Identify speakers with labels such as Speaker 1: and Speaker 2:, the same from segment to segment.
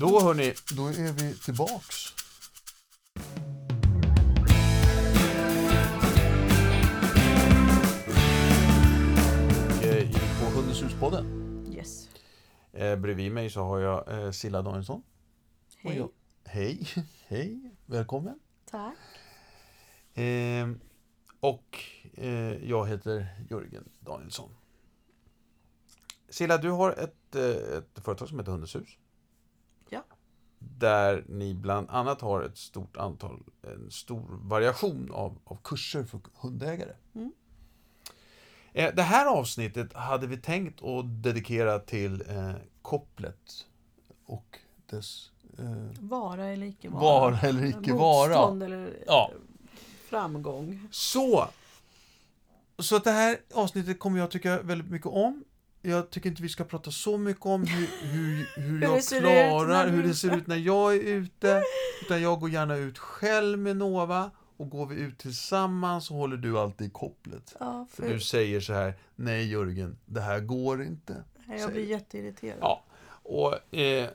Speaker 1: Då hörni, då är vi tillbaks. På Hundens hus-podden.
Speaker 2: Yes.
Speaker 1: Eh, bredvid mig så har jag eh, Silla Danielsson.
Speaker 2: Hej.
Speaker 1: jag- Hej, hej, välkommen.
Speaker 2: Tack.
Speaker 1: Eh, och eh, jag heter Jörgen Danielsson. Silla, du har ett, eh, ett företag som heter Hundens hus.
Speaker 2: Ja.
Speaker 1: Där ni bland annat har ett stort antal, en stor variation av, av kurser för hundägare.
Speaker 2: Mm.
Speaker 1: Eh, det här avsnittet hade vi tänkt att dedikera till eh, kopplet och dess eh,
Speaker 2: Vara eller icke vara.
Speaker 1: vara eller icke vara.
Speaker 2: Motstånd eller
Speaker 1: Ja.
Speaker 2: framgång.
Speaker 1: Så! Så att det här avsnittet kommer jag tycka väldigt mycket om. Jag tycker inte vi ska prata så mycket om hur, hur, hur jag
Speaker 2: ut
Speaker 1: klarar, hur det ser ut när jag är ute. Utan jag går gärna ut själv med Nova. Och går vi ut tillsammans så håller du alltid i kopplet.
Speaker 2: Ja,
Speaker 1: För
Speaker 2: för
Speaker 1: du säger så här, nej Jörgen, det här går inte.
Speaker 2: jag blir jätteirriterad.
Speaker 1: Ja. Och, eh, eh,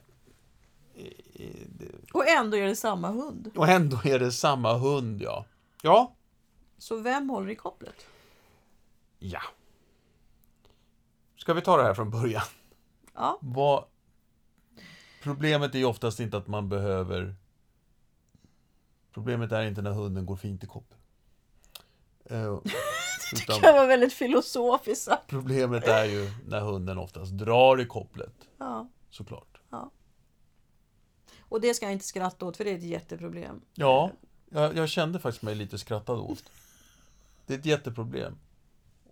Speaker 1: det-
Speaker 2: Och ändå är det samma hund.
Speaker 1: och ändå är det samma hund, ja. Ja,
Speaker 2: Så vem håller i kopplet?
Speaker 1: Ja. Ska vi ta det här från början?
Speaker 2: Ja,
Speaker 1: Vad... Problemet är ju oftast inte att man behöver... Problemet är inte när hunden går fint i koppel. Eh,
Speaker 2: det
Speaker 1: utan
Speaker 2: kan vara väldigt filosofiskt sagt.
Speaker 1: problemet är ju när hunden oftast drar i kopplet,
Speaker 2: Ja.
Speaker 1: såklart.
Speaker 2: Och det ska jag inte skratta åt för det är ett jätteproblem.
Speaker 1: Ja, jag, jag kände faktiskt mig lite skrattad åt. Det är ett jätteproblem.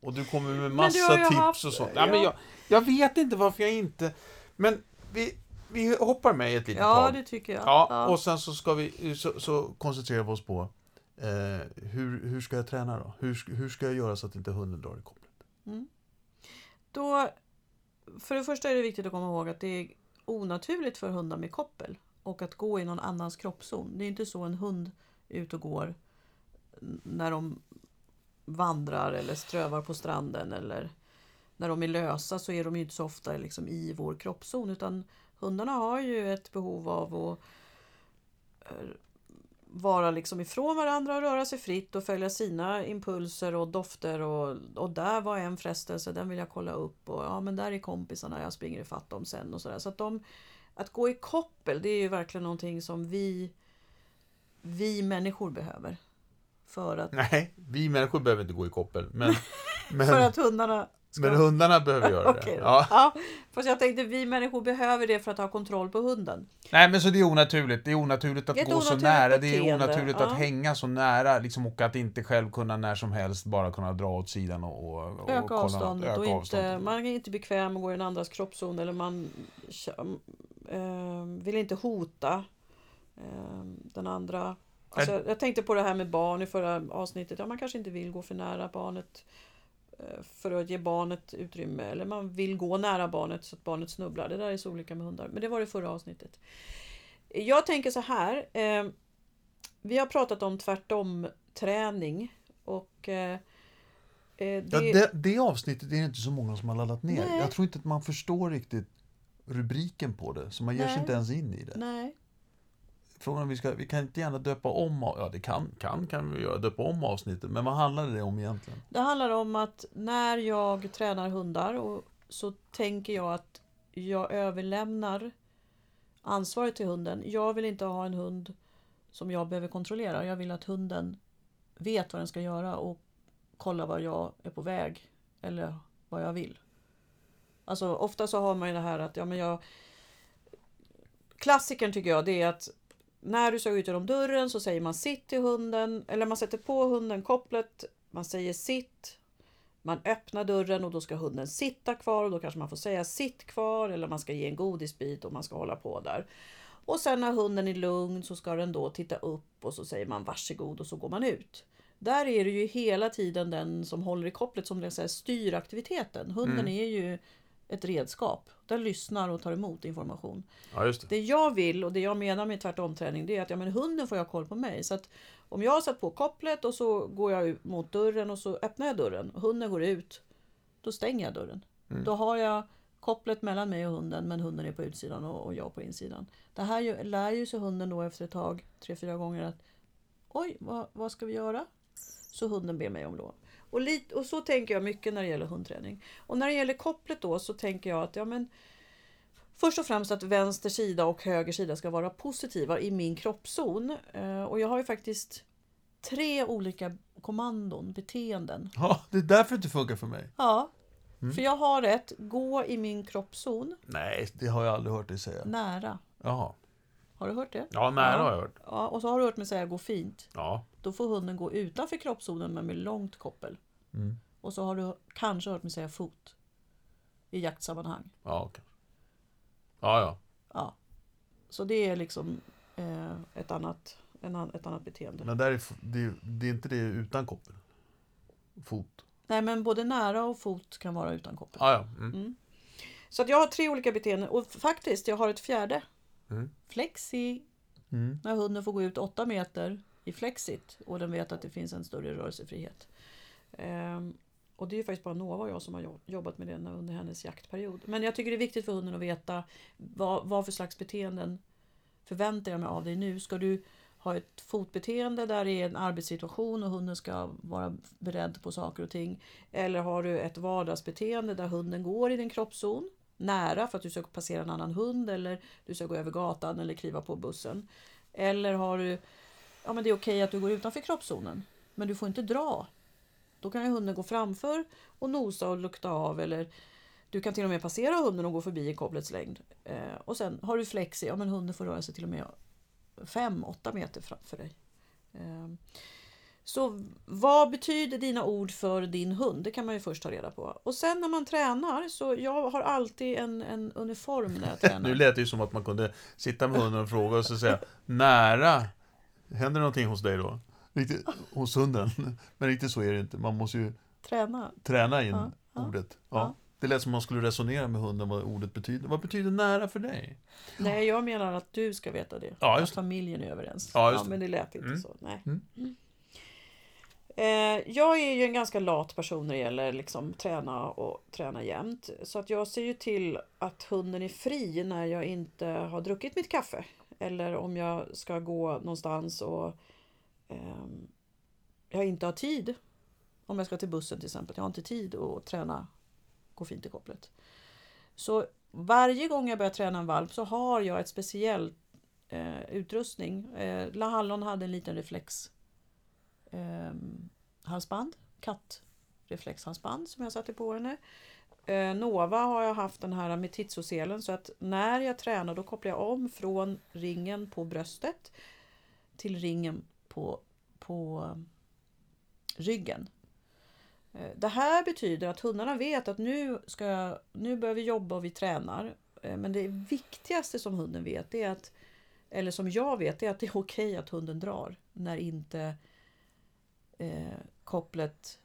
Speaker 1: Och du kommer med massa tips
Speaker 2: haft-
Speaker 1: och sånt.
Speaker 2: ja.
Speaker 1: Ja, men jag, jag vet inte varför jag inte... Men vi, vi hoppar med ett litet
Speaker 2: Ja,
Speaker 1: tag.
Speaker 2: det tycker jag.
Speaker 1: Ja, och sen så ska vi så, så koncentrerar vi oss på eh, hur, hur ska jag träna då? Hur, hur ska jag göra så att inte hunden drar i kopplet?
Speaker 2: Då, för det första är det viktigt att komma ihåg att det är onaturligt för hundar med koppel och att gå i någon annans kroppszon. Det är inte så en hund är ute och går när de vandrar eller strövar på stranden eller när de är lösa så är de ju inte så ofta liksom i vår kroppszon utan hundarna har ju ett behov av att eh, vara liksom ifrån varandra och röra sig fritt och följa sina impulser och dofter och, och där var en frestelse, den vill jag kolla upp och ja men där är kompisarna, jag springer ifatt dem sen och sådär. Så att de, att gå i koppel det är ju verkligen någonting som vi, vi människor behöver. För att,
Speaker 1: Nej, vi människor behöver inte gå i koppel. Men, men,
Speaker 2: för att hundarna ska...
Speaker 1: men hundarna behöver göra det. Ja.
Speaker 2: ja, fast jag tänkte vi människor behöver det för att ha kontroll på hunden.
Speaker 1: Nej, men så det är onaturligt. Det är onaturligt att
Speaker 2: är
Speaker 1: gå så
Speaker 2: onaturligt
Speaker 1: nära. Det är onaturligt
Speaker 2: ja.
Speaker 1: att hänga så nära. Liksom, och att inte själv kunna när som helst bara kunna dra åt sidan och, och, och
Speaker 2: Öka
Speaker 1: kolla-
Speaker 2: avståndet
Speaker 1: öka
Speaker 2: och inte,
Speaker 1: avståndet.
Speaker 2: man är inte bekväm och går i en andras kroppszon eller man eh, vill inte hota eh, den andra. Alltså, jag, tänkte på det här med barn i förra avsnittet. Ja, man kanske inte vill gå för nära barnet eh, för att ge barnet utrymme eller man vill gå nära barnet så att barnet snubblar. Det där är så olika med hundar. Men det var det förra avsnittet. Jag tänker så här. Eh, vi har pratat om tvärtom träning och eh, eh,
Speaker 1: Ja, det, det avsnittet är det inte så många som har laddat ner.
Speaker 2: Nej.
Speaker 1: Jag tror inte att man förstår riktigt rubriken på det, så man ger sig
Speaker 2: Nej.
Speaker 1: inte ens in i det.
Speaker 2: Nej,
Speaker 1: Frågan om vi ska, vi kan inte gärna döpa om, ja det kan, kan, kan vi göra, döpa om avsnittet, men vad handlade det om egentligen?
Speaker 2: Det handlar om att när jag tränar hundar och så tänker jag att jag överlämnar ansvaret till hunden. Jag vill inte ha en hund som jag behöver kontrollera. Jag vill att hunden vet vad den ska göra och kolla var jag är på väg eller vad jag vill. Alltså ofta så har man ju det här att ja, men jag Klassikern tycker jag det är att när du ska ut genom dörren så säger man sitt till hunden eller man sätter på hunden kopplet man säger sitt. Man öppnar dörren och då ska hunden sitta kvar och då kanske man får säga sitt kvar eller man ska ge en godisbit och man ska hålla på där. Och sen när hunden är lugn så ska den då titta upp och så säger man varsågod och så går man ut. Där är det ju hela tiden den som håller i kopplet som styr aktiviteten. Hunden är ju ett redskap. Den lyssnar och tar emot information.
Speaker 1: Ja, det.
Speaker 2: Det jag vill och det jag menar med tvärtomträning det är att ja, men hunden får jag koll på mig. Så att om jag har satt på kopplet och så går jag mot dörren och så öppnar jag dörren och hunden går ut. Då stänger jag dörren. Då har jag kopplet mellan mig och hunden men hunden är på utsidan och, och jag på insidan. Det här ju, lär ju sig hunden då efter ett tag, tre, fyra gånger att oj, vad, vad ska vi göra? Så hunden ber mig om lov. Och, lit, och så tänker jag mycket när det gäller hundträning. Och när det gäller kopplet då så tänker jag att ja, men, Först och främst att vänster sida och höger sida ska vara positiva i min kroppszon. Eh, Och jag har ju faktiskt tre olika kommandon, beteenden.
Speaker 1: Ja, det är därför det inte funkar för mig.
Speaker 2: Ja, för jag har ett gå i min kroppszon
Speaker 1: Nej, det har jag aldrig hört dig säga.
Speaker 2: nära.
Speaker 1: Jaha.
Speaker 2: Har du hört det?
Speaker 1: Ja, nära
Speaker 2: Ja.
Speaker 1: har jag hört.
Speaker 2: Ja, och så har du hört mig säga gå fint.
Speaker 1: Ja.
Speaker 2: Då får hunden gå utanför kroppszonen men med långt koppel.
Speaker 1: Mm.
Speaker 2: Och så har du kanske hört mig säga fot. I jaktsammanhang.
Speaker 1: Ja, okej. Ja, ja.
Speaker 2: Ja. Så det är liksom eh, ett, annat, en, ett annat beteende.
Speaker 1: Men där är, det, det är inte det utan koppel? Fot?
Speaker 2: Nej men både nära och fot kan vara utan koppel.
Speaker 1: Ja, ja. Mm.
Speaker 2: Mm. Så att jag har tre olika beteenden och faktiskt jag har ett fjärde.
Speaker 1: Mm.
Speaker 2: Flexi.
Speaker 1: Mm.
Speaker 2: När hunden får gå ut åtta meter i flexit och den vet att det finns en större rörelsefrihet. Ehm, och det är ju faktiskt bara Nova och jag som har jobbat med det under hennes jaktperiod. Men jag tycker det är viktigt för hunden att veta vad, vad för slags beteenden förväntar jag mig av dig nu. Ska du ha ett fotbeteende där det är en arbetssituation och hunden ska vara beredd på saker och ting. Eller har du ett vardagsbeteende där hunden går i din kroppszon nära för att du ska passera en annan hund eller du ska gå över gatan eller kliva på bussen. Eller har du, ja men det är okej att du går utanför kroppszonen men du får inte dra. Då kan ju hunden gå framför och nosa och lukta av eller du kan till och med passera hunden och gå förbi i kopplets längd. Eh, och sen har du flexi, ja men hunden får röra sig till och med 5-8 meter framför dig. Eh, så vad betyder dina ord för din hund? Det kan man ju först ta reda på. Och sen när man tränar, så jag har alltid en, en uniform när jag tränar.
Speaker 1: Nu lät det ju som att man kunde sitta med hunden och fråga och så säga nära. Händer det någonting hos dig då? Riktigt, hos hunden. Men riktigt så är det inte. Man måste ju
Speaker 2: Träna.
Speaker 1: träna in
Speaker 2: Ja, ja,
Speaker 1: ordet. Ja.
Speaker 2: ja.
Speaker 1: Det lät som man skulle resonera med hunden vad ordet betyder. Vad betyder nära för dig?
Speaker 2: Nej, jag menar att du ska veta det.
Speaker 1: Ja,
Speaker 2: att
Speaker 1: just det.
Speaker 2: familjen är överens.
Speaker 1: Ja, just det.
Speaker 2: men det lät inte
Speaker 1: Mm.
Speaker 2: så. Nej.
Speaker 1: Mm.
Speaker 2: Mm. Eh, jag är ju en ganska lat person när det gäller liksom träna och träna jämt. Så att jag ser ju till att hunden är fri när jag inte har druckit mitt kaffe. Eller om jag ska gå någonstans och eh, jag inte har tid. Om jag ska till bussen till exempel. Jag har inte tid att träna gå fint i kopplet. Så varje gång jag börjar träna en valp så har jag ett speciellt eh, utrustning. Eh, La Hallon hade en liten reflex eh, halsband, kattreflexhalsband som jag satte på henne. Eh, Nova har jag haft den här Metitzo-selen så att när jag tränar då kopplar jag om från ringen på bröstet till ringen på, på eh, ryggen. Eh, det här betyder att hundarna vet att nu, ska jag, nu börjar vi jobba och vi tränar. Men det viktigaste som hunden vet, är att, eller som jag vet, är att det är okej att hunden drar när inte eh, kopplet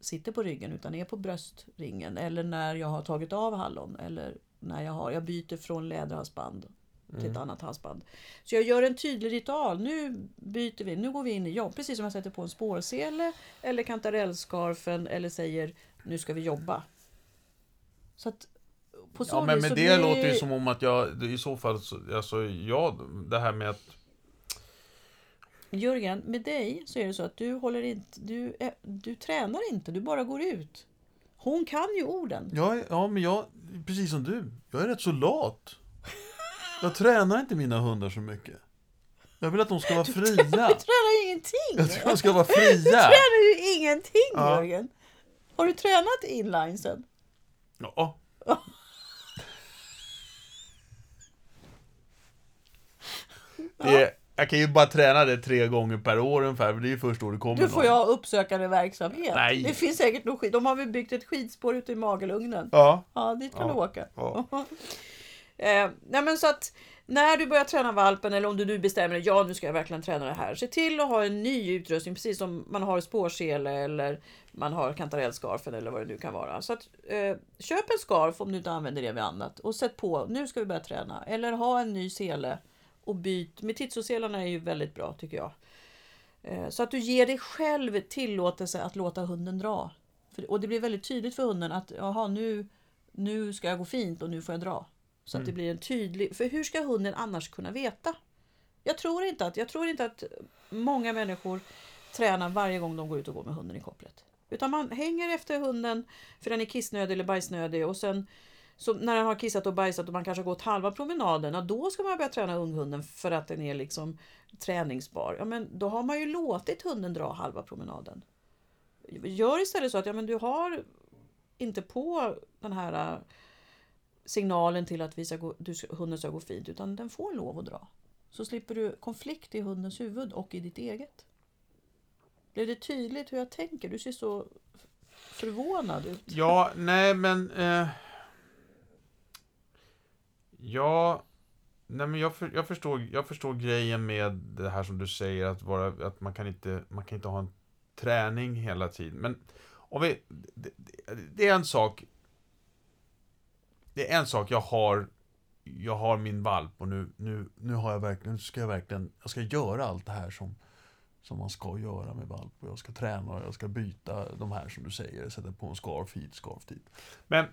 Speaker 2: sitter på ryggen utan är på bröstringen. Eller när jag har tagit av hallon eller när jag, har, jag byter från läderhalsband till ett annat halsband. Så jag gör en tydlig ritual. Nu byter vi, nu går vi in i jobb. Precis som jag sätter på en spårsele eller kantarellskarfen eller säger nu ska vi jobba. Så att på så
Speaker 1: Ja, men
Speaker 2: så
Speaker 1: det
Speaker 2: blir-
Speaker 1: låter ju som om att jag, det- i så fall, så- alltså ja, det här med att
Speaker 2: Jörgen, med dig så är det så att du håller inte, du, är, du tränar inte, du bara går ut. Hon kan ju orden.
Speaker 1: Ja, ja, men jag, precis som du, jag är rätt så lat. Jag tränar inte mina hundar så mycket. Jag vill att de ska vara
Speaker 2: Du
Speaker 1: fria.
Speaker 2: tränar ingenting!
Speaker 1: Jag tror de ska vara
Speaker 2: Du
Speaker 1: fria.
Speaker 2: tränar ju ingenting
Speaker 1: Ja.
Speaker 2: Jörgen! Har du tränat inlinesen?
Speaker 1: Ja. Det är, jag kan ju bara träna det tre gånger per år ungefär, för det är ju först då det kommer
Speaker 2: Du får
Speaker 1: någon.
Speaker 2: ju ha uppsökande verksamhet.
Speaker 1: Nej.
Speaker 2: Det finns säkert något skit. De har väl byggt ett skidspår ute i Magelugnen.
Speaker 1: Ja.
Speaker 2: Ja, dit kan
Speaker 1: Ja.
Speaker 2: du åka.
Speaker 1: Ja.
Speaker 2: eh, nej men så att när du börjar träna valpen eller om du nu bestämmer dig, ja nu ska jag verkligen träna det här. Se till att ha en ny utrustning precis som man har spårsele eller man har kantarellskarfen eller vad det nu kan vara. Så att eh, köp en skarf om du inte använder det vid annat och sätt på, nu ska vi börja träna. Eller ha en ny sele och byt. Metitzo-selarna är ju väldigt bra tycker jag. Eh, Så att du ger dig själv tillåtelse att låta hunden dra. Och det blir väldigt tydligt för hunden att jaha, nu nu ska jag gå fint och nu får jag dra. Så att det blir en tydlig... För hur ska hunden annars kunna veta? Jag tror inte att, jag tror inte att många människor tränar varje gång de går ut och går med hunden i kopplet. Utan man hänger efter hunden för den är kissnödig eller bajsnödig och sen så när den har kissat och bajsat och man kanske har gått halva promenaden, ja, då ska man börja träna unghunden för att den är liksom träningsbar. Ja, men då har man ju låtit hunden dra halva promenaden. Gör istället så att ja, men du har inte på den här äh, signalen till att vi ska gå, du, hunden ska gå fint, utan den får lov att dra. Så slipper du konflikt i hundens huvud och i ditt eget. Blev det tydligt hur jag tänker? Du ser så förvånad ut.
Speaker 1: Ja, nej men... Eh, ja... Nej men jag, för, jag, förstår, jag förstår grejen med det här som du säger att, vara, att man, kan inte, man kan inte ha en träning hela tiden. Men om vi... Det, det, är en sak... Det är en sak jag har... Jag har min valp och nu, nu, nu har jag verkligen, nu ska jag verkligen, jag ska göra allt det här som, som man ska göra med valp. Och jag ska träna och jag ska byta de här som du säger, sätta på en scarf hit, scarf dit. Men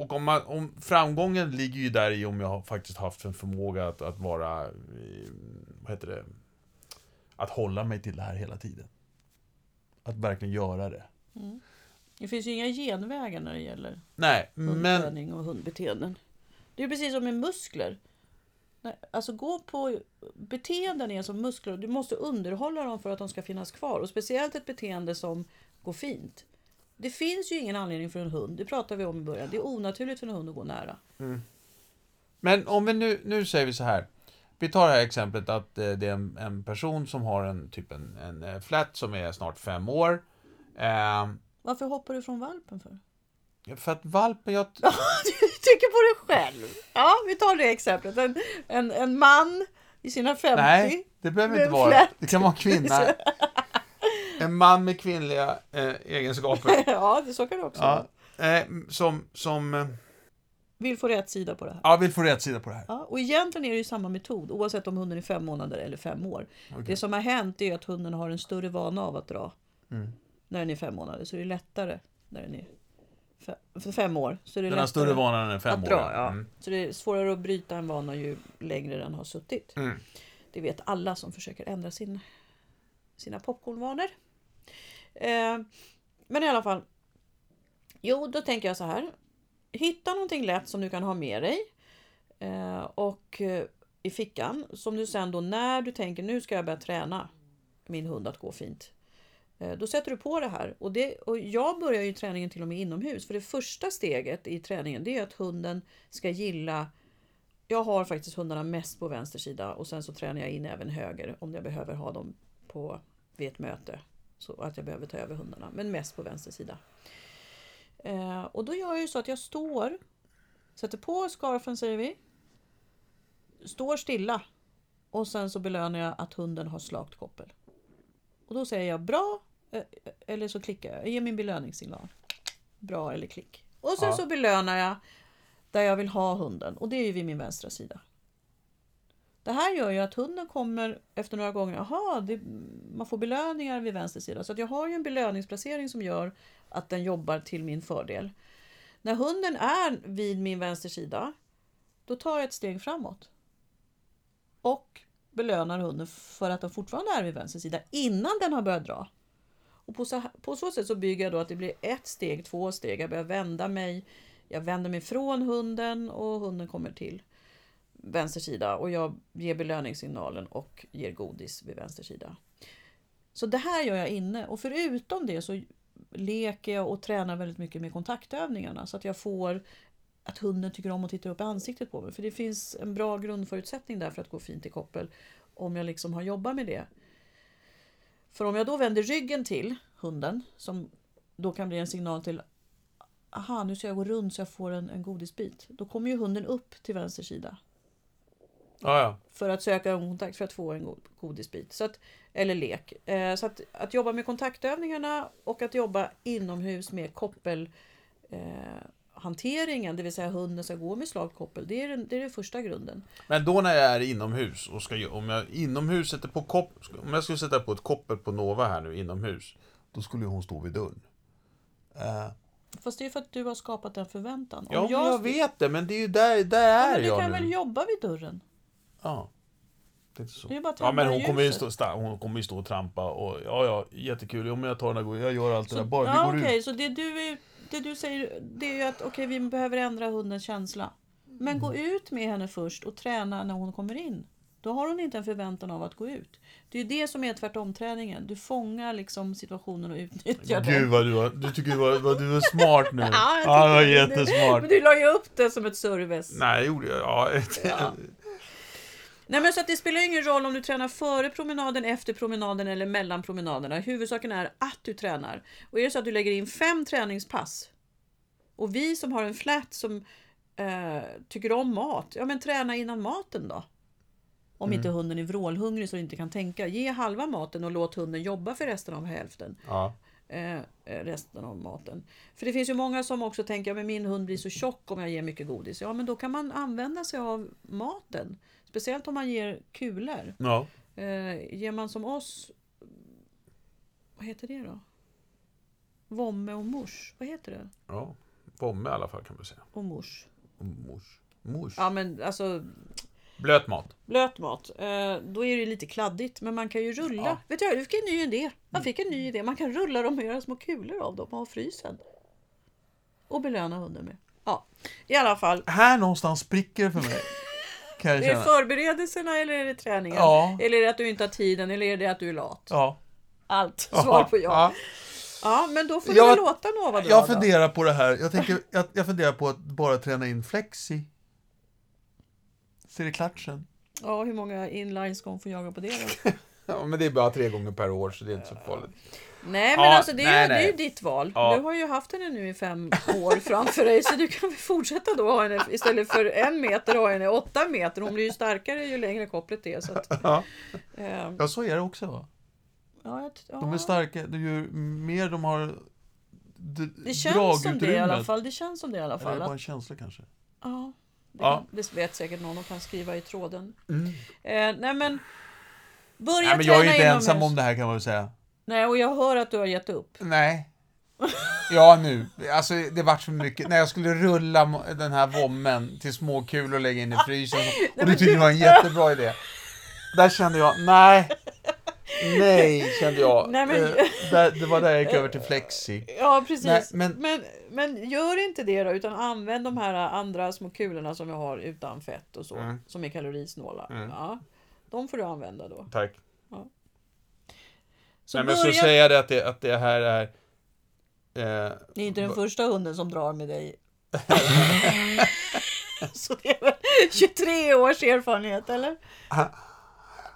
Speaker 1: och om, man, om framgången ligger ju där i om jag faktiskt haft en förmåga att, att vara, eh, vad heter det, att hålla mig till det här hela tiden. Att verkligen göra det.
Speaker 2: Mm. Det finns ju inga genvägar när det gäller
Speaker 1: Nej, men...
Speaker 2: hundträning och hundbeteenden. Det är ju precis som med muskler. Alltså gå på beteenden är som muskler. Du måste underhålla dem för att de ska finnas kvar. Och speciellt ett beteende som går fint. Det finns ju ingen anledning för en hund, det pratade vi om i början. Det är onaturligt för en hund att gå nära.
Speaker 1: Men om vi nu, nu säger vi så här. Vi tar det här exemplet att eh, det är en, en person som har en typ en, en eh, flätt som är snart fem år. Eh,
Speaker 2: Varför hoppar du från valpen för?
Speaker 1: för att valpen, jag...
Speaker 2: Du tycker på dig själv. Ja, vi tar det exemplet. En, en, en man i sina 50.
Speaker 1: Nej, det behöver inte vara.
Speaker 2: flätt.
Speaker 1: Det kan vara en kvinna. En man med kvinnliga eh, egenskaper.
Speaker 2: ja, det så kan det också
Speaker 1: Ja, eh, som, som eh,
Speaker 2: Vill få rätt sida på det här.
Speaker 1: ja, vill få rätt sida på det här.
Speaker 2: Ja, och egentligen är det ju samma metod oavsett om hunden är fem månader eller fem år. Det som har hänt är att hunden har en större vana av att dra
Speaker 1: Mm.
Speaker 2: när den är fem månader. Så det är lättare när den är för fem år. Så det är
Speaker 1: Den har större vana än fem
Speaker 2: att
Speaker 1: år.
Speaker 2: dra. Ja.
Speaker 1: Mm.
Speaker 2: Så det är svårare att bryta en vana ju längre den har suttit.
Speaker 1: Mm.
Speaker 2: Det vet alla som försöker ändra sin, sina popcornvanor. Eh, men i alla fall. Jo, då tänker jag så här. Hitta någonting lätt som du kan ha med dig. Eh, och eh, i fickan. Som du sen då när du tänker nu ska jag börja träna min hund att gå fint. Eh, då sätter du på det här. Och, det, och jag börjar ju träningen till och med inomhus. För det första steget i träningen det är att hunden ska gilla jag har faktiskt hundarna mest på vänster sida och sen så tränar jag in även höger om jag behöver ha dem på, vid ett möte. Så att jag behöver ta över hundarna, men mest på vänster sida. Eh, och då gör jag ju så att jag står, sätter på scarfen säger vi, står stilla och sen så belönar jag att hunden har slakt koppel. Och då säger jag bra eh, eller så klickar jag, jag ger min belöningssignal. Bra eller klick. Och sen
Speaker 1: Ja.
Speaker 2: så belönar jag där jag vill ha hunden och det är ju vid min vänstra sida. Det här gör ju att hunden kommer efter några gånger, jaha, det, man får belöningar vid vänster sida. Så att jag har ju en belöningsplacering som gör att den jobbar till min fördel. När hunden är vid min vänster sida, då tar jag ett steg framåt. Och belönar hunden för att den fortfarande är vid vänster sida innan den har börjat dra. Och på så, på så sätt så bygger jag då att det blir ett steg, två steg. Jag börjar vända mig. Jag vänder mig från hunden och hunden kommer till vänster sida och jag ger belöningssignalen och ger godis vid vänster sida. Så det här gör jag inne och förutom det så leker jag och tränar väldigt mycket med kontaktövningarna så att jag får att hunden tycker om att titta upp i ansiktet på mig. För det finns en bra grundförutsättning där för att gå fint i koppel om jag liksom har jobbat med det. För om jag då vänder ryggen till hunden som då kan bli en signal till aha nu ska jag gå runt så jag får en, en godisbit. Då kommer ju hunden upp till vänster sida
Speaker 1: Ja, ja.
Speaker 2: för att söka ögonkontakt för att få en god- godisbit. Så att, eller lek. Eh, så att, att jobba med kontaktövningarna och att jobba inomhus med koppel eh, det vill säga hunden ska gå med slagkoppel. Det är den, det är den första grunden.
Speaker 1: Men då när jag är inomhus och ska, om jag inomhus sätter på kopp, om jag skulle sätta på ett koppel på Nova här nu inomhus, då skulle hon stå vid dörren. Eh,
Speaker 2: Fast det är för att du har skapat en förväntan.
Speaker 1: Ja, men jag vet det, men det är ju där, där
Speaker 2: Ja,
Speaker 1: är
Speaker 2: men du
Speaker 1: jag
Speaker 2: kan
Speaker 1: nu.
Speaker 2: väl jobba vid dörren?
Speaker 1: Ja. Det.
Speaker 2: Det
Speaker 1: Ja, men hon kommer, ju stå, sta- hon kommer ju stå och trampa och ja, ja, jättekul. Men jag tar den här. Jag gör allt det
Speaker 2: Så,
Speaker 1: där. Bara
Speaker 2: ja,
Speaker 1: vi går
Speaker 2: okej,
Speaker 1: ut.
Speaker 2: så det du, är, det du säger det är ju att okej, vi behöver ändra hundens känsla. Men gå
Speaker 1: Mm.
Speaker 2: ut med henne först och träna när hon kommer in. Då har hon inte en förväntan av att gå ut. Det är ju det som är tvärtomträningen. Du fångar liksom situationen och utnyttjar
Speaker 1: Gud
Speaker 2: den.
Speaker 1: vad du, var, du tycker vad, vad du är smart nu.
Speaker 2: Ja, jag
Speaker 1: det
Speaker 2: det.
Speaker 1: jättesmart.
Speaker 2: Men du la ju upp det som ett service.
Speaker 1: Nej, det gjorde jag.
Speaker 2: Ja. Nej men så att det spelar ingen roll om du tränar före promenaden, efter promenaden eller mellan promenaderna. Huvudsaken är att du tränar. Och är det så att du lägger in fem träningspass och vi som har en flat som eh, tycker om mat, ja men träna innan maten då. Om inte hunden är vrålhungrig så inte kan tänka. Ge halva maten och låt hunden jobba för resten av hälften.
Speaker 1: Ja.
Speaker 2: Eh, eh, resten av maten. För det finns ju många som också tänker att min hund blir så tjock om jag ger mycket godis. Ja men då kan man använda sig av maten. Speciellt om man ger kulor.
Speaker 1: ja.
Speaker 2: Eh, ger man som oss, vad heter det då? Vomme och mors. Vad heter det?
Speaker 1: ja. Vomme i alla fall kan man säga.
Speaker 2: Och mors.
Speaker 1: Mors. Mors.
Speaker 2: Ja men alltså
Speaker 1: Blöt mat.
Speaker 2: blöt mat. Eh, då är det lite kladdigt. Men man kan ju rulla.
Speaker 1: Ja.
Speaker 2: Vet du, jag fick en ny idé. Jag fick en ny idé. Man kan rulla dem och göra små kulor av dem och ha frysen. Och belöna hunden med. Ja, i alla fall.
Speaker 1: Här någonstans spricker det för mig. Kan jag
Speaker 2: Är det
Speaker 1: känna.
Speaker 2: förberedelserna eller är det träningen?
Speaker 1: Ja.
Speaker 2: Eller är det att du inte har tiden eller är det att du är lat?
Speaker 1: Ja.
Speaker 2: Allt. Svar på ja. Ja, men då får du
Speaker 1: Jag-
Speaker 2: väl låta Nova
Speaker 1: Jag
Speaker 2: då.
Speaker 1: funderar på det här. Jag, tänker, jag, jag funderar på att bara träna in flexi. Ser det klart sen?
Speaker 2: Ja, hur många inlines ska hon få jaga på det då?
Speaker 1: Ja, men det är bara tre gånger per år så det är inte så farligt.
Speaker 2: Nej, men
Speaker 1: Ja,
Speaker 2: alltså det är,
Speaker 1: nej,
Speaker 2: ju, det är ju
Speaker 1: nej.
Speaker 2: ditt val.
Speaker 1: Ja.
Speaker 2: Du har ju haft henne nu i fem år framför dig så du kan väl fortsätta då ha henne istället för en meter ha henne åtta meter. Hon blir ju starkare ju längre kopplet är. Så att,
Speaker 1: Ja.
Speaker 2: eh,
Speaker 1: ja, så är det också va?
Speaker 2: ja, ja.
Speaker 1: De är starka, ju mer de har
Speaker 2: Det känns som det i alla fall. Det känns som det i alla
Speaker 1: Eller är
Speaker 2: fall.
Speaker 1: det
Speaker 2: Att,
Speaker 1: bara en känsla kanske?
Speaker 2: ja, det,
Speaker 1: Ja.
Speaker 2: Kan, det vet säkert någon och kan skriva i tråden.
Speaker 1: Mm.
Speaker 2: Eh, nej men Börja
Speaker 1: Nej, men jag är inte
Speaker 2: inomhus.
Speaker 1: ensam om det här kan man väl säga.
Speaker 2: Nej, och jag hör att du har gett upp.
Speaker 3: Nej. Ja, nu. Alltså, det vart så mycket. När jag skulle rulla den här vommen till små kulor och lägga in i frysen. Och du tyckte det var en jättebra idé. Där kände jag, nej. Nej, kände jag.
Speaker 2: Nej, men-
Speaker 3: Eh, det var där jag gick över till flexi.
Speaker 2: Ja, precis.
Speaker 3: Nej, men-
Speaker 2: men... Men, gör inte det då, utan använd de här andra små kulorna som vi har utan fett och så,
Speaker 3: Mm.
Speaker 2: som är kalorisnåla. Ja, de får du använda då.
Speaker 1: Tack.
Speaker 2: Så
Speaker 1: Nej, men
Speaker 2: börja...
Speaker 1: så säger jag det att, det att det här är... Eh,
Speaker 2: Ni är inte den första hunden som drar med dig. så det är väl 23 års erfarenhet, eller?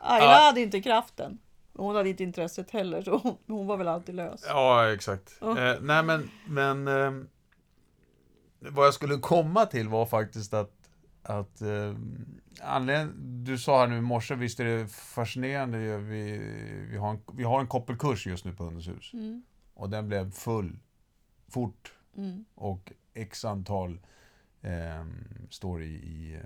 Speaker 2: Ayla
Speaker 1: Ja.
Speaker 2: hade inte kraften. Hon hade inte intresset heller, så hon, hon var väl alltid lös.
Speaker 1: ja, exakt.
Speaker 2: Ja.
Speaker 1: Eh, nej, men... men ehm, vad jag skulle komma till var faktiskt att... att eh,
Speaker 3: Anledningen, du sa här nu i morse, visst är det fascinerande. Vi, vi, har en, vi har en koppelkurs just nu på Hundens hus.
Speaker 2: Mm,
Speaker 3: Och den blev full fort.
Speaker 2: mm.
Speaker 3: Och x antal eh, står i, i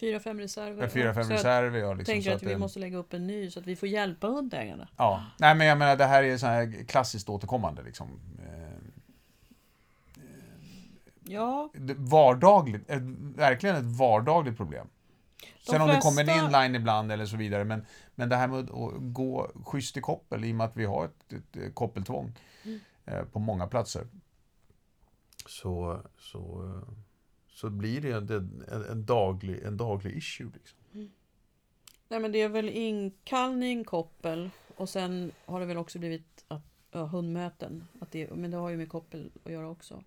Speaker 2: Fyra, fem reserver.
Speaker 3: eh, fyra, fem reserver. Ja, liksom,
Speaker 2: tänker att vi
Speaker 3: det-
Speaker 2: måste lägga upp en ny så att vi får hjälpa hundägarna.
Speaker 3: Ja, nej men jag menar det här är så här klassiskt återkommande liksom.
Speaker 2: Ja,
Speaker 3: det- vardagligt, ett, verkligen ett vardagligt problem.
Speaker 2: De
Speaker 3: Sen om det kommer en
Speaker 2: flesta-
Speaker 3: inline ibland eller så vidare, men, men det här med att gå schysst i koppel i och med att vi har ett, ett, ett koppeltvång
Speaker 2: Mm.
Speaker 3: eh, på många platser.
Speaker 1: så, så, så blir det en, en, en, daglig, en daglig issue. Liksom.
Speaker 2: Nej men det är väl inkallning, koppel och sen har det väl också blivit att, ja, hundmöten. Att det, men det har ju med koppel att göra också.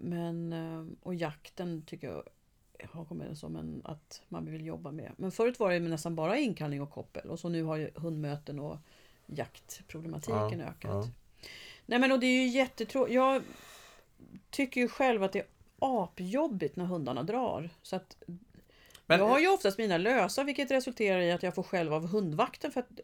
Speaker 2: Men, eh, och jakten tycker jag har kommit som en att man vill jobba med. Men förut var det nästan bara inkallning och koppel och så nu har ju hundmöten och jaktproblematiken
Speaker 1: Ja,
Speaker 2: ökat.
Speaker 1: ja.
Speaker 2: Nej men och det är ju jättetråkigt. Jag tycker ju själv att det är apjobbigt när hundarna drar. Så att
Speaker 1: Men-
Speaker 2: jag har ju oftast mina lösa vilket resulterar i att jag får själv av hundvakten. För att,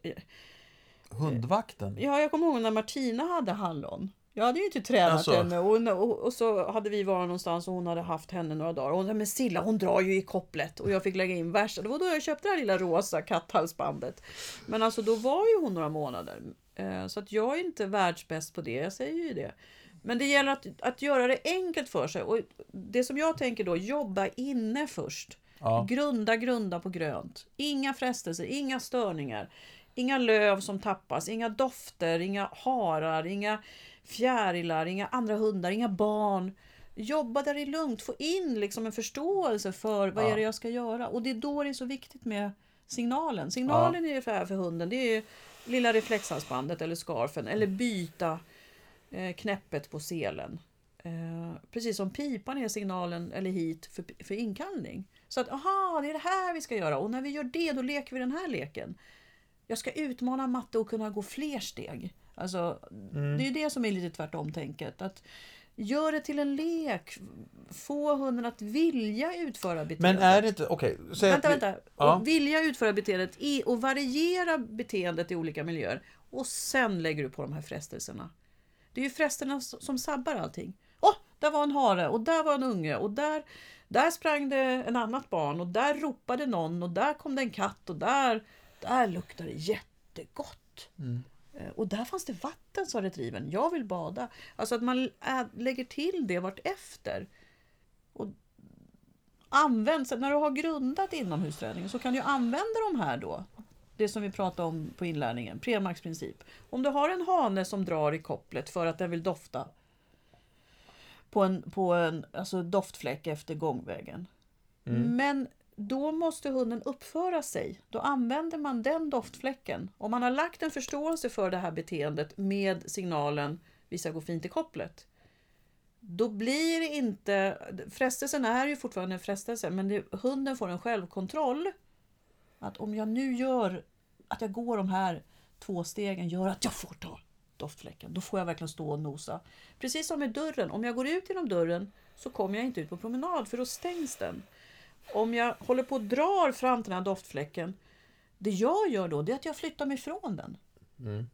Speaker 3: Hundvakten?
Speaker 2: ja, jag kommer ihåg när Martina hade hallon. Jag hade ju inte tränat
Speaker 1: Alltså.
Speaker 2: henne och, och, och så hade vi varit någonstans och hon hade haft henne några dagar. Och hon sa, men Silla hon drar ju i kopplet. Och jag fick lägga in värsta. Det var då jag köpte det här lilla rosa katthalsbandet. Men alltså då var ju hon några månader. Eh, Så att jag är inte världsbäst på det, jag säger ju det. Men det gäller att, att göra det enkelt för sig. Och det som jag tänker då, jobba inne först.
Speaker 1: Ja.
Speaker 2: Grunda, grunda på grönt. Inga frestelser, inga störningar. Inga löv som tappas, inga dofter, inga harar, inga fjärilar, inga andra hundar, inga barn. Jobba där det är lugnt, få in liksom en förståelse för vad
Speaker 1: Ja.
Speaker 2: är det jag ska göra. Och det är då det är så viktigt med signalen. Signalen är för, för hunden, det är lilla reflexhalsbandet eller scarfen eller byta eh, knäppet på selen. Eh, precis som pipan är signalen eller hit för, för inkallning. Så att aha, det är det här vi ska göra och när vi gör det då leker vi den här leken. Jag ska utmana matte och kunna gå fler steg. Alltså, Det är det som är lite tvärtom-tänket. Att gör det till en lek. Få hunden att vilja utföra beteendet.
Speaker 1: Men är det inte, okej, säg
Speaker 2: Vänta,
Speaker 1: vi-
Speaker 2: vänta.
Speaker 1: Ja.
Speaker 2: Vilja utföra beteendet i, och variera beteendet i olika miljöer. Och sen lägger du på de här frestelserna. Det är ju frestelserna som sabbar allting. Åh, där var en hare och där var en unge och där, där sprang det en annat barn och där ropade någon och där kom det en katt och där, där luktade det jättegott. Eh, Och där fanns det vatten sa retrievern. Jag vill bada. Alltså att man lägger till det vart efter. Och använd, så när du har grundat inomhusträningen så kan du använda de här då. Det som vi pratade om på inlärningen, Premarksprincip. Om du har en hane som drar i kopplet för att den vill dofta på en, på en alltså doftfläck efter gångvägen. Men då måste hunden uppföra sig. Då använder man den doftfläcken. Om man har lagt en förståelse för det här beteendet med signalen vi ska gå fint i kopplet. Då blir det inte... Frestelsen är ju fortfarande en frestelse men det, hunden får en självkontroll. Att om jag nu gör att jag går de här två stegen gör att jag får ta doftfläcken. Då får jag verkligen stå och nosa. Precis som med dörren. Om jag går ut genom dörren så kommer jag inte ut på promenad för då stängs den. Om jag håller på och drar fram den här doftfläcken. Det jag gör då det är att jag flyttar mig ifrån den.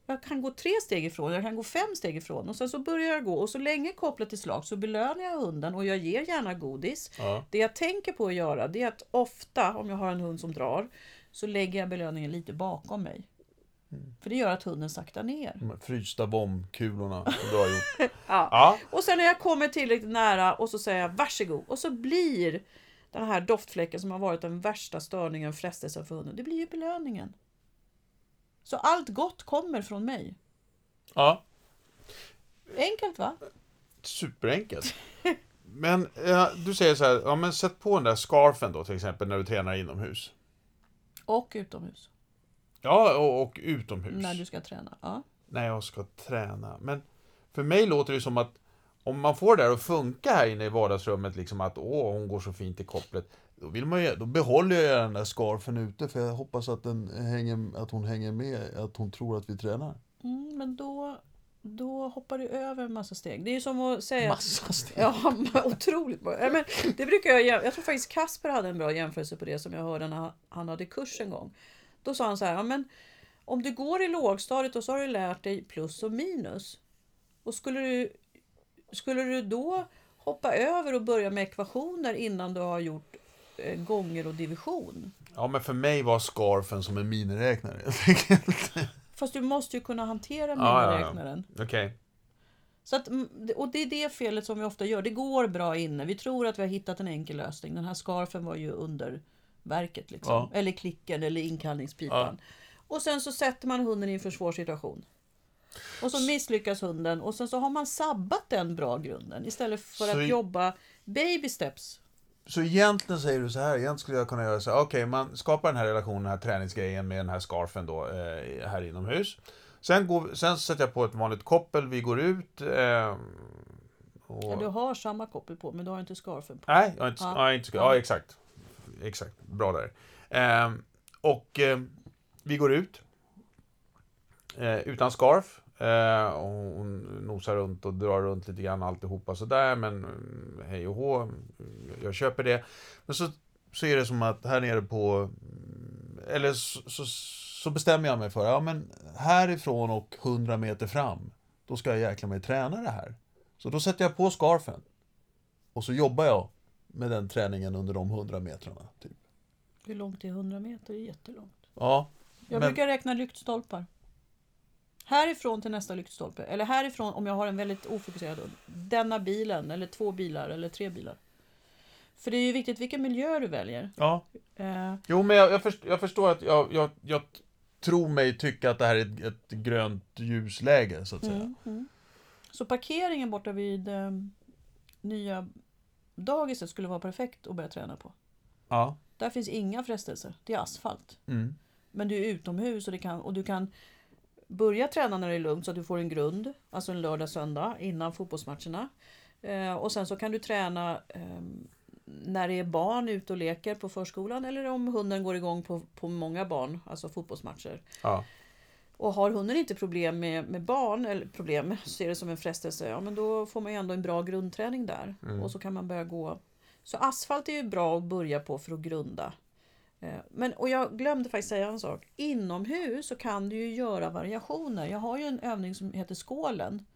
Speaker 2: Jag kan gå tre steg ifrån, jag kan gå fem steg ifrån och sen så börjar jag gå och så länge kopplet är slag så belönar jag hunden och jag ger gärna godis.
Speaker 1: Ja.
Speaker 2: Det jag tänker på att göra det är att ofta om jag har en hund som drar så lägger jag belöningen lite bakom mig. För det gör att hunden saktar ner.
Speaker 1: De frysta bombkulorna du har gjort.
Speaker 2: Ja.
Speaker 1: Ja.
Speaker 2: Och sen när jag kommer tillräckligt nära och så säger jag varsågod och så blir den här doftfläcken som har varit den värsta störningen, frestelsen för hunden, det blir ju belöningen. Så allt gott kommer från mig.
Speaker 1: ja.
Speaker 2: Enkelt va?
Speaker 1: Superenkelt. Men eh, du säger så här, ja men sätt på den där scarfen då till exempel när du tränar inomhus.
Speaker 2: Och utomhus.
Speaker 1: Ja, och, och utomhus.
Speaker 2: När du ska träna. Ja.
Speaker 1: när jag ska träna. Men för mig låter det som att om man får det där att funka här inne i vardagsrummet, liksom att åh, hon går så fint i kopplet. Då, vill man ju, då behåller jag den där scarfen ute för jag hoppas att, den hänger, att hon hänger med, att hon tror att vi tränar.
Speaker 2: Mm, men då, då hoppar du över en massa steg. Det är ju som att säga...
Speaker 1: Massa steg.
Speaker 2: Ja, otroligt bra. Men det brukar jag, jag tror faktiskt Kasper hade en bra jämförelse på det som jag hörde när han hade kurs en gång. Då sa han så här, ja, men om du går i lågstadiet och så har du lärt dig plus och minus. Och skulle du, skulle du då hoppa över och börja med ekvationer innan du har gjort eh, gånger och division?
Speaker 1: Ja, men för mig var scarfen som en miniräknare helt enkelt.
Speaker 2: Fast du måste ju kunna hantera
Speaker 1: Ja, ja, ja.
Speaker 2: miniräknaren.
Speaker 1: Okej.
Speaker 2: Så att, mm, och det är det felet som vi ofta gör. Det går bra inne. Vi tror att vi har hittat en enkel lösning. Den här scarfen var ju under verket. Liksom.
Speaker 1: Ja.
Speaker 2: Eller klicken eller inkallningspipan. Och sen så sätter man hunden i en för svår situation. Och så misslyckas hunden och sen så har man sabbat den bra grunden istället för
Speaker 1: Så
Speaker 2: att jobba baby steps.
Speaker 1: Så egentligen säger du så här, egentligen skulle jag kunna göra så här, okej, man skapar den här relationen, den här träningsgrejen med den här scarfen då, eh, här inomhus. Sen, går, sen sätter jag på ett vanligt koppel, vi går ut. Eh, och,
Speaker 2: Ja, du har samma koppel på men du har inte scarfen på.
Speaker 1: Nej, jag har inte,
Speaker 2: Ja.
Speaker 1: ja. inte, ja, exakt. Exakt, bra där. Ehm, och eh, vi går ut. Eh, utan scarf. Eh, och hon nosar runt och drar runt lite grann alltihopa sådär, men mm, hej och hå, mm, jag köper det. Men så, så är det som att här nere på, mm, eller så, så, så bestämmer jag mig för, ja men härifrån och 100 meter fram, då ska jag jäkla mig träna det här. Så då sätter jag på scarfen. Och så jobbar jag med den träningen under de 100 metrarna. Typ.
Speaker 2: Hur långt är 100 meter? Det är jättelångt.
Speaker 1: Ja,
Speaker 2: Jag
Speaker 1: Men-
Speaker 2: brukar räkna lyktstolpar. Härifrån till nästa lyktstolpe. Eller härifrån om jag har en väldigt ofokuserad hund. Denna bilen, eller två bilar, eller tre bilar. För det är ju viktigt vilken miljö du väljer.
Speaker 1: Ja.
Speaker 2: Eh,
Speaker 1: Jo, men jag, jag, först, jag förstår att jag, jag, jag tror mig tycka att det här är ett, ett grönt ljusläge, så att säga.
Speaker 2: mm, mm. Så parkeringen borta vid eh, nya dagiset skulle vara perfekt att börja träna på.
Speaker 1: Ja.
Speaker 2: Där finns inga frestelser. Det är asfalt.
Speaker 1: Mm.
Speaker 2: Men du är utomhus och, det kan, och du kan börja träna när det är lugnt så att du får en grund. Alltså en lördag, söndag innan fotbollsmatcherna. Eh, och sen så kan du träna eh, när det är barn ute och leker på förskolan eller om hunden går igång på, på många barn, alltså fotbollsmatcher.
Speaker 1: Ja.
Speaker 2: Och har hunden inte problem med, med barn, eller problem, ser det som en frestelse, ja men då får man ju ändå en bra grundträning där.
Speaker 1: Mm.
Speaker 2: Och så kan man börja gå. Så asfalt är ju bra att börja på för att grunda. Eh, men, och jag glömde faktiskt säga en sak. Inomhus så kan du ju göra variationer. Jag har ju en övning som heter skålen.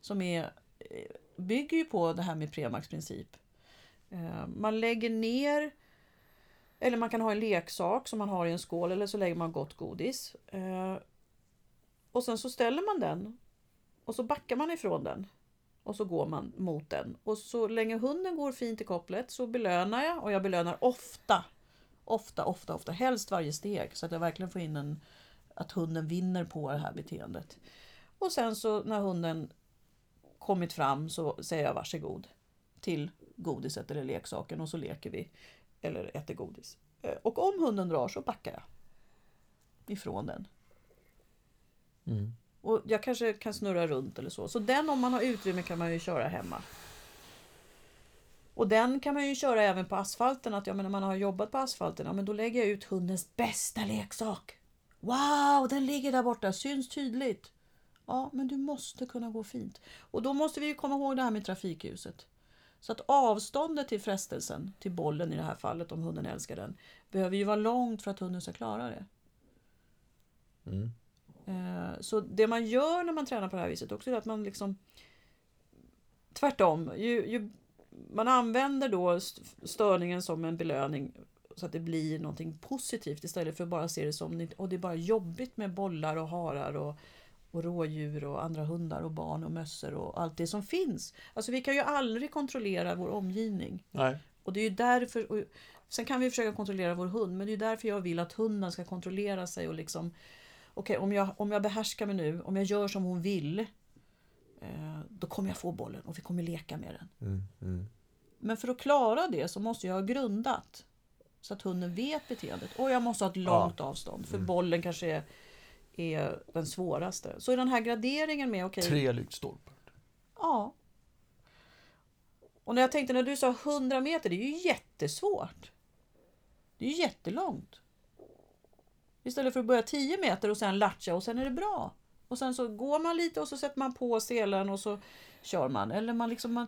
Speaker 2: Som är, eh, bygger ju på det här med Premax princip. Eh, man lägger ner eller man kan ha en leksak som man har i en skål eller så lägger man gott godis. Och sen så ställer man den och så backar man ifrån den. Och så går man mot den. Och så länge hunden går fint i kopplet så belönar jag och jag belönar ofta. Ofta, ofta, ofta. Helst varje steg så att jag verkligen får in en att hunden vinner på det här beteendet. Och sen så när hunden kommit fram så säger jag varsågod till godiset eller leksaken och så leker vi eller äter godis. Eh, Och om hunden drar så backar jag ifrån den.
Speaker 1: Mm.
Speaker 2: Och jag kanske kan snurra runt eller så. Så den om man har utrymme kan man ju köra hemma. Och den kan man ju köra även på asfalten. Att ja, men när man har jobbat på asfalten, ja, men då lägger jag ut hundens bästa leksak. Wow, den ligger där borta, syns tydligt. Ja, men du måste kunna gå fint. Och då måste vi ju komma ihåg det här med trafikljuset. Så att avståndet till frestelsen, till bollen i det här fallet, om hunden älskar den, behöver ju vara långt för att hunden ska klara det.
Speaker 1: Mm.
Speaker 2: Eh, Så det man gör när man tränar på det här viset också är att man liksom Tvärtom, ju, ju, man använder då st- störningen som en belöning så att det blir någonting positivt istället för att bara se det som och det är bara jobbigt med bollar och harar och, och rådjur och andra hundar och barn och mössor och allt det som finns. Alltså vi kan ju aldrig kontrollera vår omgivning.
Speaker 1: Nej.
Speaker 2: Och det är ju därför, och sen kan vi försöka kontrollera vår hund, men det är därför jag vill att hunden ska kontrollera sig och liksom Okej, om, jag, om jag behärskar mig nu, om jag gör som hon vill, då kommer jag få bollen och vi kommer leka med den.
Speaker 1: Mm. Mm.
Speaker 2: Men för att klara det så måste jag ha grundat. Så att hunden vet beteendet. Och jag måste ha ett långt avstånd, för bollen kanske är, är den svåraste. Så i den här graderingen med, okej,
Speaker 1: Tre lyktstolpar.
Speaker 2: Ja. Och när jag tänkte när du sa 100 meter, det är ju jättesvårt. Det är ju jättelångt. Istället för att börja 10 meter och sen latcha och sen är det bra. Och sen så går man lite och så sätter man på selen och så kör man. Eller man liksom... Man,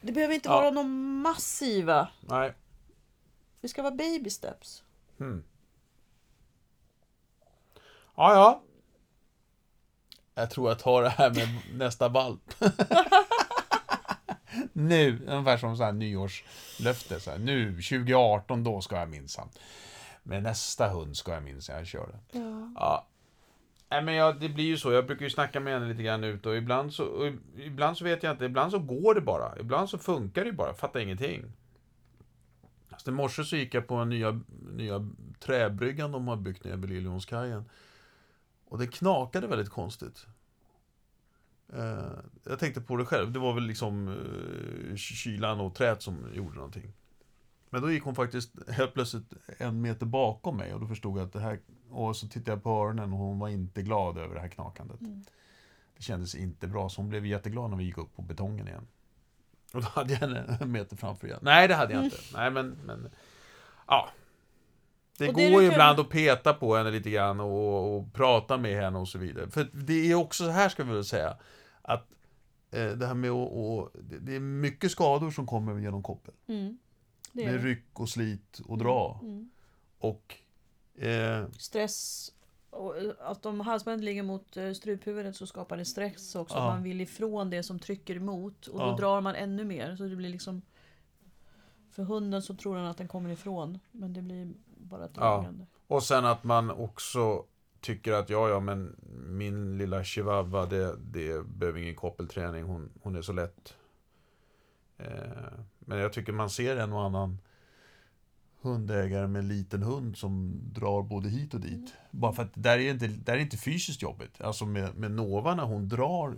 Speaker 2: det behöver inte
Speaker 1: Ja.
Speaker 2: vara någon massiva.
Speaker 1: Nej.
Speaker 2: Det ska vara baby steps.
Speaker 1: Mm. Ja, ja. Jag tror jag tar det här med nästa valp.
Speaker 3: Nu, ungefär som så här nyårslöfte. Så här, nu, 2018, då ska jag minsann. Med nästa hund ska jag minsann köra.
Speaker 2: Ja.
Speaker 1: Ja. Nej, men jag, det blir ju så. Jag brukar ju snacka med henne lite grann ut och ibland så, och ibland så vet jag inte. Ibland så går det bara. Ibland så funkar det bara. Fattar ingenting. Alltså, I morse så gick jag på den nya, nya träbryggan de har byggt nere vid Liljeholmskajen. Och det knakade väldigt konstigt. Eh, jag tänkte på det själv. Det var väl liksom eh, kylan och träet som gjorde någonting. Men då gick hon faktiskt helt plötsligt en meter bakom mig och då förstod jag att det här... Och så tittade jag på öronen och hon var inte glad över det här knakandet.
Speaker 2: Mm.
Speaker 3: Det kändes inte bra, så hon blev jätteglad när vi gick upp på betongen igen.
Speaker 1: Och då hade jag henne en meter framför igen. Nej, det hade jag inte. Nej, men... men ja. Det
Speaker 2: Och
Speaker 1: går
Speaker 2: det
Speaker 1: ju
Speaker 2: kan-
Speaker 1: ibland att peta på henne lite grann och, och prata med henne och så vidare. För det är också så här ska vi väl säga. Att eh, det här med att... Och, det, det är mycket skador som kommer genom koppel.
Speaker 2: Mm. Det
Speaker 1: Med
Speaker 2: det.
Speaker 1: ryck och slit och dra.
Speaker 2: Mm.
Speaker 1: Och... Eh,
Speaker 2: Stress. Och eh, att om halsbandet ligger mot eh, struphuvudet så skapar det stress också.
Speaker 1: Ja.
Speaker 2: Man vill ifrån det som trycker emot. Och då
Speaker 1: Ja.
Speaker 2: drar man ännu mer. Så det blir liksom... För hunden så tror den att den kommer ifrån. Men det blir bara ett
Speaker 1: Ja. Och sen att man också tycker att ja, ja, men min lilla chihuahua, det, det behöver ingen koppelträning. Hon, hon är så lätt. Eh, men jag tycker man ser en och annan hundägare med en liten hund som drar både hit och dit. Bara för att där är inte, där är inte fysiskt jobbigt. Alltså med, med Nova när hon drar,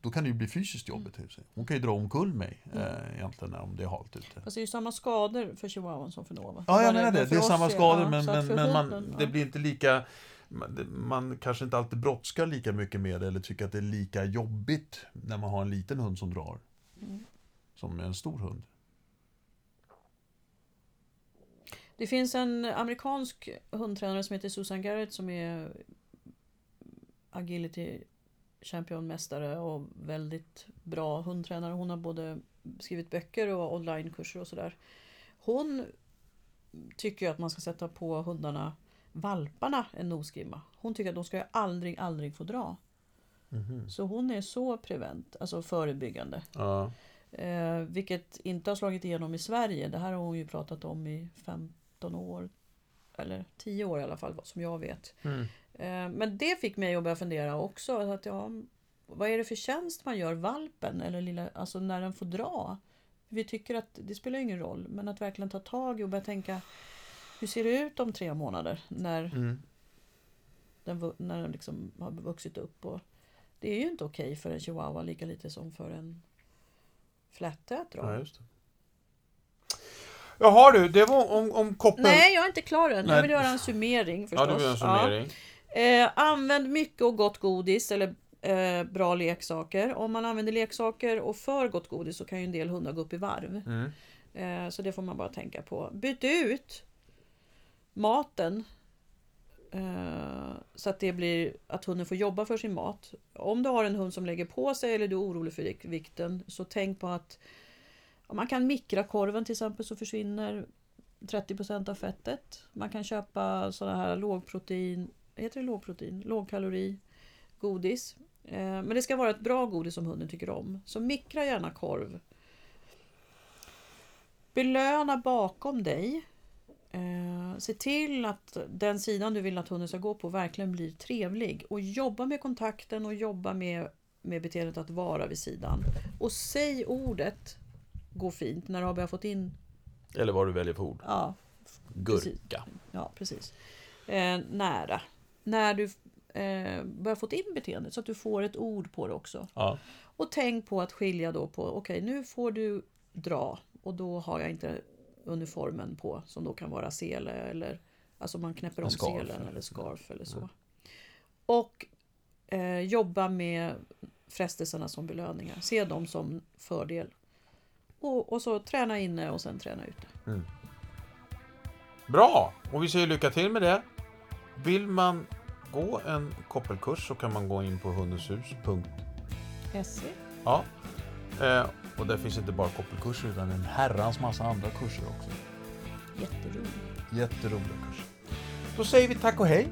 Speaker 1: då kan det ju bli fysiskt jobbigt. Hon kan ju dra omkull mig eh, egentligen om det är halt ute.
Speaker 2: Fast det är ju samma skador för chihuahuan som för Nova.
Speaker 1: Ja, jag menar det. Det är samma skador
Speaker 2: ja,
Speaker 1: men, men, men man,
Speaker 2: hunden,
Speaker 1: det blir inte lika... Man kanske inte alltid brådskar lika mycket med det eller tycker att det är lika jobbigt när man har en liten hund som drar.
Speaker 2: Mm.
Speaker 1: Som en stor hund.
Speaker 2: Det finns en amerikansk hundtränare som heter Susan Garrett som är agility championmästare och väldigt bra hundtränare. Hon har både skrivit böcker och onlinekurser och sådär. Hon tycker att man ska sätta på hundarna, valparna, en nosgrimma. Hon tycker att de ska aldrig, aldrig få dra. Så hon är så prevent, alltså förebyggande.
Speaker 1: Ja.
Speaker 2: Eh, vilket inte har slagit igenom i Sverige. Det här har hon ju pratat om i 15 år. Eller 10 år i alla fall, som jag vet.
Speaker 1: Mm.
Speaker 2: Eh, men det fick mig att börja fundera också. Att ja, vad är det för tjänst man gör valpen? Eller lilla, alltså när den får dra? Vi tycker att det spelar ingen roll. Men att verkligen ta tag i och börja tänka. Hur ser det ut om tre månader? När
Speaker 1: Mm.
Speaker 2: den, när den liksom har vuxit upp. Och det är ju inte okej för en chihuahua lika lite som för en dra.
Speaker 1: Ja. Jaha du, det var om, om koppel.
Speaker 2: Nej, jag är inte klar än. Jag vill göra en summering förstås.
Speaker 1: Ja, du vill ha en summering.
Speaker 2: Ja. Eh, använd mycket och gott godis eller eh, bra leksaker. Om man använder leksaker och för gott godis så kan ju en del hundar gå upp i varv.
Speaker 1: Mm.
Speaker 2: Eh, så det får man bara tänka på. Byt ut maten. Eh, så att det blir att hunden får jobba för sin mat. Om du har en hund som lägger på sig eller du är orolig för vik- vikten så tänk på att om man kan mikra korven till exempel så försvinner 30% av fettet. Man kan köpa sådana här lågprotein, heter det lågprotein? Lågkalori godis. Eh, men det ska vara ett bra godis som hunden tycker om. Så mikra gärna korv. Belöna bakom dig. Eh, se till att den sidan du vill att hunden ska gå på verkligen blir trevlig. Och jobba med kontakten och jobba med, med beteendet att vara vid sidan. Och säg ordet gå fint när du har börjat fått in
Speaker 1: Eller vad du väljer för ord.
Speaker 2: ja,
Speaker 1: Gurka.
Speaker 2: Ja, precis. Eh, nära. När du eh, börjar få in beteendet så att du får ett ord på det också.
Speaker 1: Ja.
Speaker 2: Och tänk på att skilja då på, okej nu får du dra och då har jag inte uniformen på som då kan vara sele eller alltså man knäpper om selen eller- scarf eller så. Och eh, jobba med frestelserna som belöningar. Se dem som fördel. Och, och så träna inne och sen träna ute.
Speaker 1: Bra! Och vi säger lycka till med det. Vill man gå en koppelkurs så kan man gå in på hundenshus.se.
Speaker 2: SE.
Speaker 1: Ja. Eh, och där finns inte bara koppelkurser utan en herrans massa andra kurser också.
Speaker 2: Jätteroligt.
Speaker 1: Jätteroliga kurser. Då säger vi tack och hej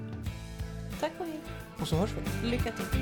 Speaker 2: Tack och hej.
Speaker 1: och så hörs vi.
Speaker 2: Lycka till.